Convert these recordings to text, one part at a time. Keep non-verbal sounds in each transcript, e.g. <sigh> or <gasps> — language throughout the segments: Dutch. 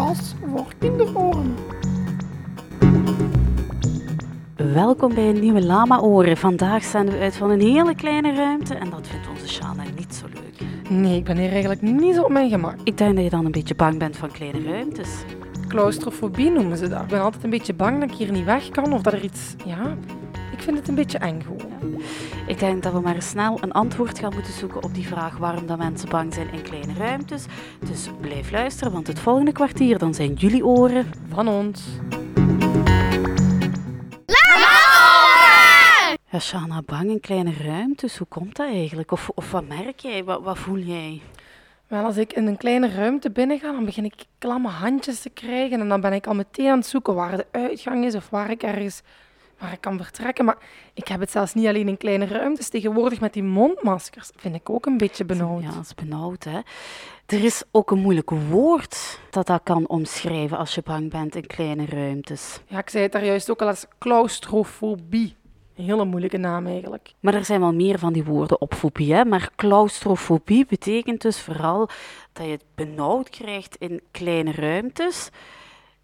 podcast voor kinderoren. Welkom bij een nieuwe Lama Oren. Vandaag zenden we uit van een hele kleine ruimte en dat vindt onze Shana niet zo leuk. Nee, ik ben hier eigenlijk niet zo op mijn gemak. Ik denk dat je dan een beetje bang bent van kleine ruimtes. Claustrofobie noemen ze dat. Ik ben altijd een beetje bang dat ik hier niet weg kan of dat er iets... Ja, ik vind het een beetje eng gewoon. Ik denk dat we maar snel een antwoord gaan moeten zoeken op die vraag waarom dat mensen bang zijn in kleine ruimtes. Dus blijf luisteren, want het volgende kwartier dan zijn jullie oren Van ons. Ja, Shana, bang in kleine ruimtes, hoe komt dat eigenlijk? Of, of wat merk jij? Wat, wat voel jij? Wel, als ik in een kleine ruimte binnen ga, dan begin ik klamme handjes te krijgen. En dan ben ik al meteen aan het zoeken waar de uitgang is of waar ik ergens waar ik kan vertrekken. Maar ik heb het zelfs niet alleen in kleine ruimtes. Tegenwoordig met die mondmaskers vind ik ook een beetje benauwd. Ja, dat is benauwd, hè. Er is ook een moeilijk woord dat dat kan omschrijven als je bang bent in kleine ruimtes. Ja, ik zei het daar juist ook al als claustrofobie. Een hele moeilijke naam eigenlijk. Maar er zijn wel meer van die woorden op fobie, hè. Maar claustrofobie betekent dus vooral dat je het benauwd krijgt in kleine ruimtes.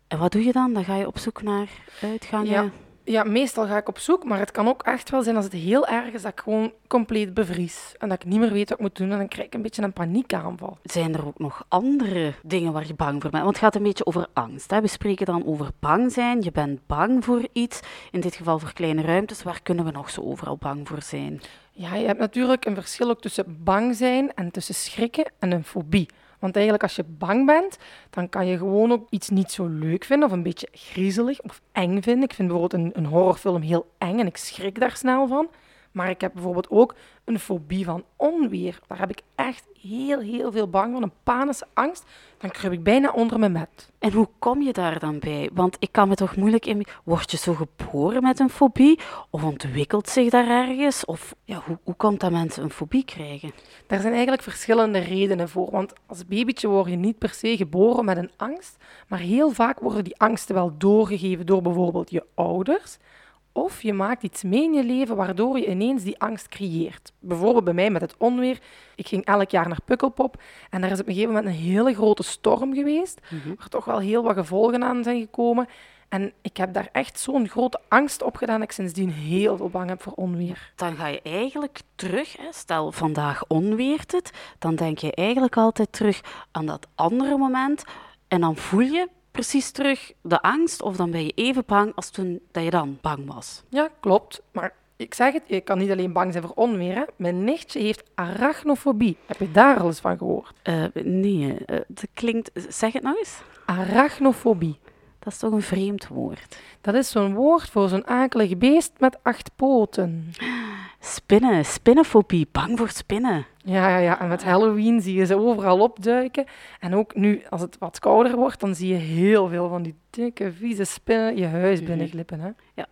En wat doe je dan? Dan ga je op zoek naar uitgangen. Ja. Ja, meestal ga ik op zoek, maar het kan ook echt wel zijn als het heel erg is dat ik gewoon compleet bevries. En dat ik niet meer weet wat ik moet doen en dan krijg ik een beetje een paniekaanval. Zijn er ook nog andere dingen waar je bang voor bent? Want het gaat een beetje over angst. Hè? We spreken dan over bang zijn. Je bent bang voor iets. In dit geval voor kleine ruimtes. Waar kunnen we nog zo overal bang voor zijn? Ja, je hebt natuurlijk een verschil ook tussen bang zijn en tussen schrikken en een fobie. Want eigenlijk als je bang bent, dan kan je gewoon ook iets niet zo leuk vinden of een beetje griezelig of eng vinden. Ik vind bijvoorbeeld een, een horrorfilm heel eng en ik schrik daar snel van. Maar ik heb bijvoorbeeld ook een fobie van onweer. Daar heb ik echt heel, heel veel bang van. Een panische angst. Dan kruip ik bijna onder mijn bed. En hoe kom je daar dan bij? Want ik kan me toch moeilijk in... Word je zo geboren met een fobie? Of ontwikkelt zich daar ergens? Of ja, hoe, hoe komt dat mensen een fobie krijgen? Daar zijn eigenlijk verschillende redenen voor. Want als babytje word je niet per se geboren met een angst. Maar heel vaak worden die angsten wel doorgegeven door bijvoorbeeld je ouders. Of je maakt iets mee in je leven waardoor je ineens die angst creëert. Bijvoorbeeld bij mij met het onweer. Ik ging elk jaar naar Pukkelpop en daar is op een gegeven moment een hele grote storm geweest, waar toch wel heel wat gevolgen aan zijn gekomen. En ik heb daar echt zo'n grote angst op gedaan dat ik sindsdien heel veel bang heb voor onweer. Dan ga je eigenlijk terug, hè, stel vandaag onweert het, dan denk je eigenlijk altijd terug aan dat andere moment en dan voel je precies terug de angst of dan ben je even bang als toen dat je dan bang was. Ja, klopt. Maar ik zeg het, je kan niet alleen bang zijn voor onweer. Hè. Mijn nichtje heeft arachnofobie. Heb je daar al eens van gehoord? Uh, nee, uh, dat klinkt... Zeg het nou eens. Arachnofobie. Dat is toch een vreemd woord? Dat is zo'n woord voor zo'n akelig beest met acht poten. <gasps> Spinnen, spinnenfobie, bang voor spinnen. Ja, ja, ja, en met Halloween zie je ze overal opduiken. En ook nu, als het wat kouder wordt, dan zie je heel veel van die dikke, vieze spinnen je huis binnenglippen. Hè? Ja,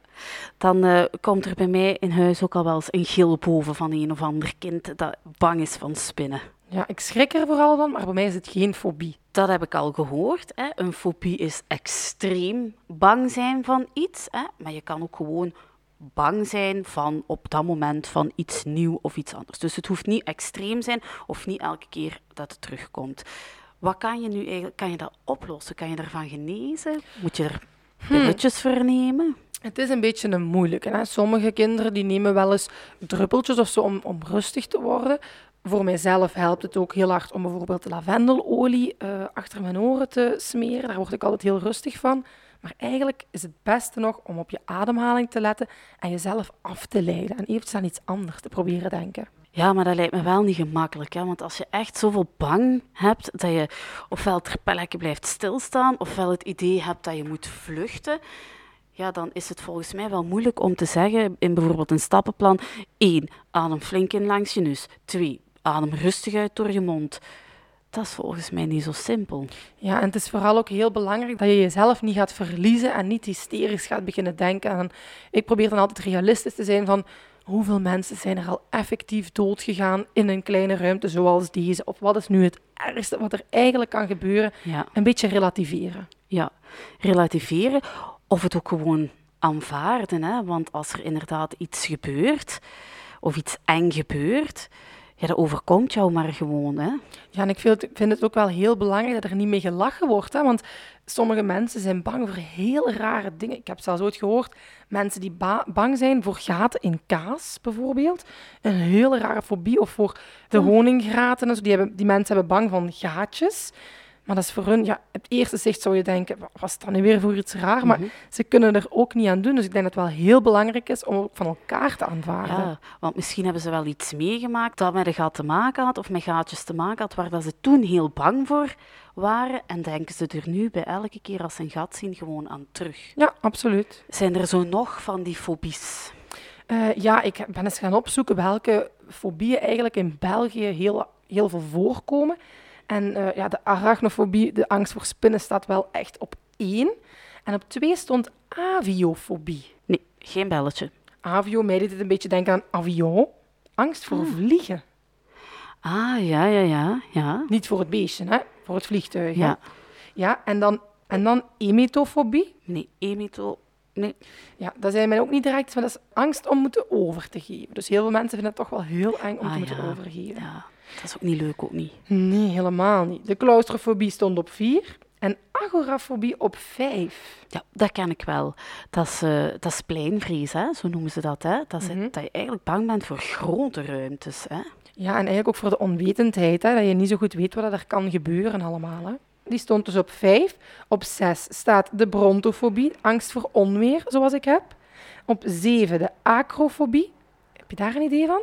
dan uh, komt er bij mij in huis ook al wel eens een gil boven van een of ander kind dat bang is van spinnen. Ja, ik schrik er vooral van, maar bij mij is het geen fobie. Dat heb ik al gehoord. Hè. Een fobie is extreem bang zijn van iets. Hè. Maar je kan ook gewoon bang zijn van op dat moment van iets nieuw of iets anders. Dus het hoeft niet extreem zijn of niet elke keer dat het terugkomt. Wat kan je nu eigenlijk, kan je dat oplossen? Kan je daarvan genezen? Moet je er pilletjes hmm. voor nemen? Het is een beetje een moeilijke. Hè? Sommige kinderen die nemen wel eens druppeltjes of zo om, om rustig te worden. Voor mijzelf helpt het ook heel hard om bijvoorbeeld lavendelolie uh, achter mijn oren te smeren. Daar word ik altijd heel rustig van. Maar eigenlijk is het beste nog om op je ademhaling te letten en jezelf af te leiden. En eventjes aan iets anders te proberen denken. Ja, maar dat lijkt me wel niet gemakkelijk. Hè? Want als je echt zoveel bang hebt dat je ofwel ter plekke blijft stilstaan, ofwel het idee hebt dat je moet vluchten, ja, dan is het volgens mij wel moeilijk om te zeggen in bijvoorbeeld een stappenplan: 1. Adem flink in langs je neus. 2. Adem rustig uit door je mond dat is volgens mij niet zo simpel. Ja, en het is vooral ook heel belangrijk dat je jezelf niet gaat verliezen en niet hysterisch gaat beginnen denken. En ik probeer dan altijd realistisch te zijn van hoeveel mensen zijn er al effectief doodgegaan in een kleine ruimte zoals deze? Of wat is nu het ergste wat er eigenlijk kan gebeuren? Ja. Een beetje relativeren. Ja, relativeren of het ook gewoon aanvaarden. Hè? Want als er inderdaad iets gebeurt of iets eng gebeurt, ja, dat overkomt jou maar gewoon. Hè? Ja, en ik vind, vind het ook wel heel belangrijk dat er niet mee gelachen wordt. Hè? Want sommige mensen zijn bang voor heel rare dingen. Ik heb zelfs ooit gehoord, mensen die bang zijn voor gaten in kaas, bijvoorbeeld. Een hele rare fobie. Of voor de oh. honinggraten. En zo. Die, hebben, die mensen hebben bang van gaatjes. Maar dat is voor hun, ja, het eerste zicht zou je denken, wat is dat nu weer voor iets raar? Maar mhm. ze kunnen er ook niet aan doen. Dus ik denk dat het wel heel belangrijk is om van elkaar te aanvaarden. Ja, want misschien hebben ze wel iets meegemaakt dat met een gat te maken had, of met gaatjes te maken had, waar dat ze toen heel bang voor waren. En denken ze er nu bij elke keer als ze een gat zien gewoon aan terug. Ja, absoluut. Zijn er zo nog van die fobies? Uh, ja, ik ben eens gaan opzoeken welke fobieën eigenlijk in België heel, heel veel voorkomen. En uh, ja, de arachnofobie, de angst voor spinnen, staat wel echt op één. En op twee stond aviofobie. Nee, geen belletje. Avio, mij deed het een beetje denken aan avion. Angst voor ah. vliegen. Ah, ja, ja, ja, ja. Niet voor het beestje, hè? Voor het vliegtuig. Ja. Ja, en dan, en dan emetofobie. Nee, emeto... Nee. Ja, dat zijn mij ook niet direct, maar dat is angst om moeten over te geven. Dus heel veel mensen vinden het toch wel heel eng om te ah, moeten overgeven. Ja. Dat is ook niet leuk, ook niet. Nee, helemaal niet. De claustrofobie stond op vier en agorafobie op vijf. Ja, dat ken ik wel. Dat is, uh, dat is pleinvrees, hè? zo noemen ze dat. Hè? Dat, is, mhm. dat je eigenlijk bang bent voor grote ruimtes. Hè? Ja, en eigenlijk ook voor de onwetendheid. Hè? Dat je niet zo goed weet wat er kan gebeuren allemaal. Hè? Die stond dus op vijf. Op zes staat de brontofobie, angst voor onweer, zoals ik heb. Op zeven de acrofobie. Heb je daar een idee van?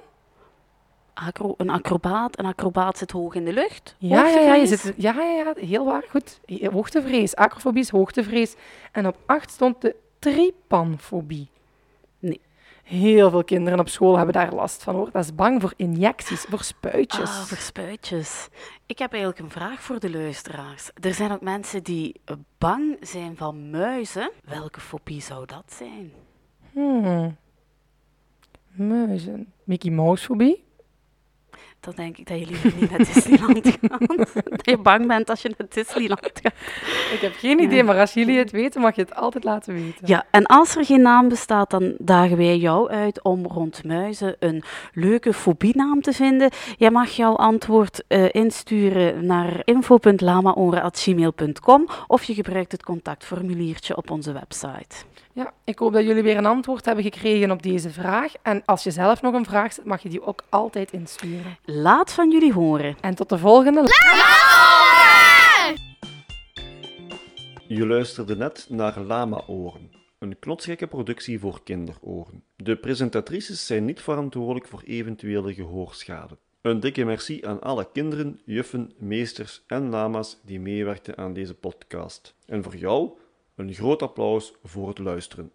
acro, een acrobaat. Een acrobaat zit hoog in de lucht. Ja, ja, ja, je zit, ja, ja, ja, heel waar. Goed. Hoogtevrees. Acrofobie is hoogtevrees. En op acht stond de tripanfobie. Heel veel kinderen op school hebben daar last van hoor. Dat is bang voor injecties, voor spuitjes. Ah, voor spuitjes. Ik heb eigenlijk een vraag voor de luisteraars. Er zijn ook mensen die bang zijn van muizen. Welke fobie zou dat zijn? Hmm. Muizen. Mickey Mouse fobie? Dan denk ik dat je liever niet naar <laughs> Disneyland gaat. <laughs> dat je bang bent als je naar Disneyland gaat. Ik heb geen idee, maar als jullie het weten, mag je het altijd laten weten. Ja, en als er geen naam bestaat, dan dagen wij jou uit om rond muizen een leuke fobienaam te vinden. Jij mag jouw antwoord uh, insturen naar info.lamaoren.gmail.com of je gebruikt het contactformuliertje op onze website. Ja, ik hoop dat jullie weer een antwoord hebben gekregen op deze vraag. En als je zelf nog een vraag zet, mag je die ook altijd insturen. Laat van jullie horen. En tot de volgende. Je luisterde net naar Lama Oren, een knotsgekke productie voor kinderoren. De presentatrices zijn niet verantwoordelijk voor eventuele gehoorschade. Een dikke merci aan alle kinderen, juffen, meesters en lama's die meewerkten aan deze podcast. En voor jou een groot applaus voor het luisteren.